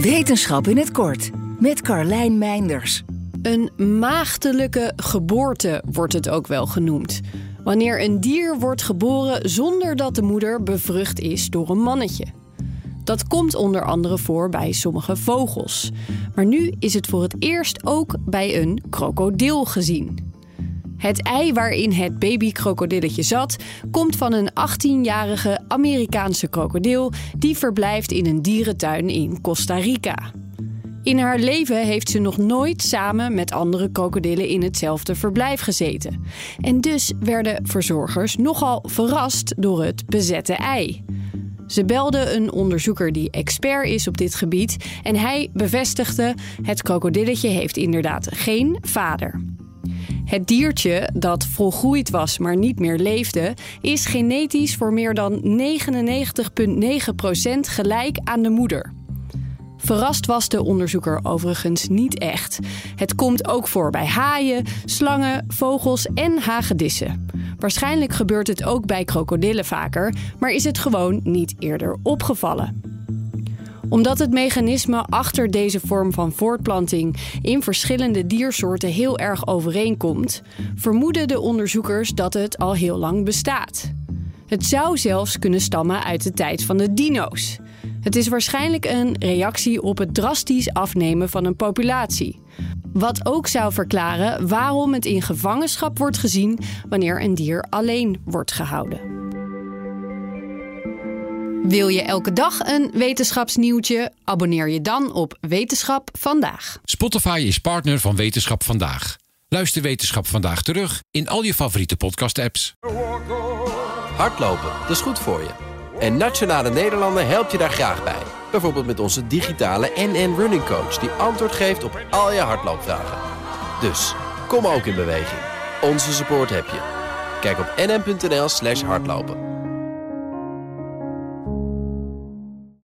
Wetenschap in het kort met Carlijn Meinders. Een maagdelijke geboorte wordt het ook wel genoemd. Wanneer een dier wordt geboren zonder dat de moeder bevrucht is door een mannetje. Dat komt onder andere voor bij sommige vogels. Maar nu is het voor het eerst ook bij een krokodil gezien. Het ei waarin het babykrokodilletje zat, komt van een 18-jarige Amerikaanse krokodil die verblijft in een dierentuin in Costa Rica. In haar leven heeft ze nog nooit samen met andere krokodillen in hetzelfde verblijf gezeten. En dus werden verzorgers nogal verrast door het bezette ei. Ze belden een onderzoeker die expert is op dit gebied en hij bevestigde: het krokodilletje heeft inderdaad geen vader. Het diertje dat volgroeid was, maar niet meer leefde, is genetisch voor meer dan 99,9% gelijk aan de moeder. Verrast was de onderzoeker overigens niet echt. Het komt ook voor bij haaien, slangen, vogels en hagedissen. Waarschijnlijk gebeurt het ook bij krokodillen vaker, maar is het gewoon niet eerder opgevallen omdat het mechanisme achter deze vorm van voortplanting in verschillende diersoorten heel erg overeenkomt, vermoeden de onderzoekers dat het al heel lang bestaat. Het zou zelfs kunnen stammen uit de tijd van de dino's. Het is waarschijnlijk een reactie op het drastisch afnemen van een populatie. Wat ook zou verklaren waarom het in gevangenschap wordt gezien wanneer een dier alleen wordt gehouden. Wil je elke dag een wetenschapsnieuwtje? Abonneer je dan op Wetenschap vandaag. Spotify is partner van Wetenschap vandaag. Luister Wetenschap vandaag terug in al je favoriete podcast-apps. Hardlopen, dat is goed voor je. En Nationale Nederlanden helpt je daar graag bij. Bijvoorbeeld met onze digitale NN Running Coach... die antwoord geeft op al je hardloopvragen. Dus, kom ook in beweging. Onze support heb je. Kijk op nn.nl slash hardlopen.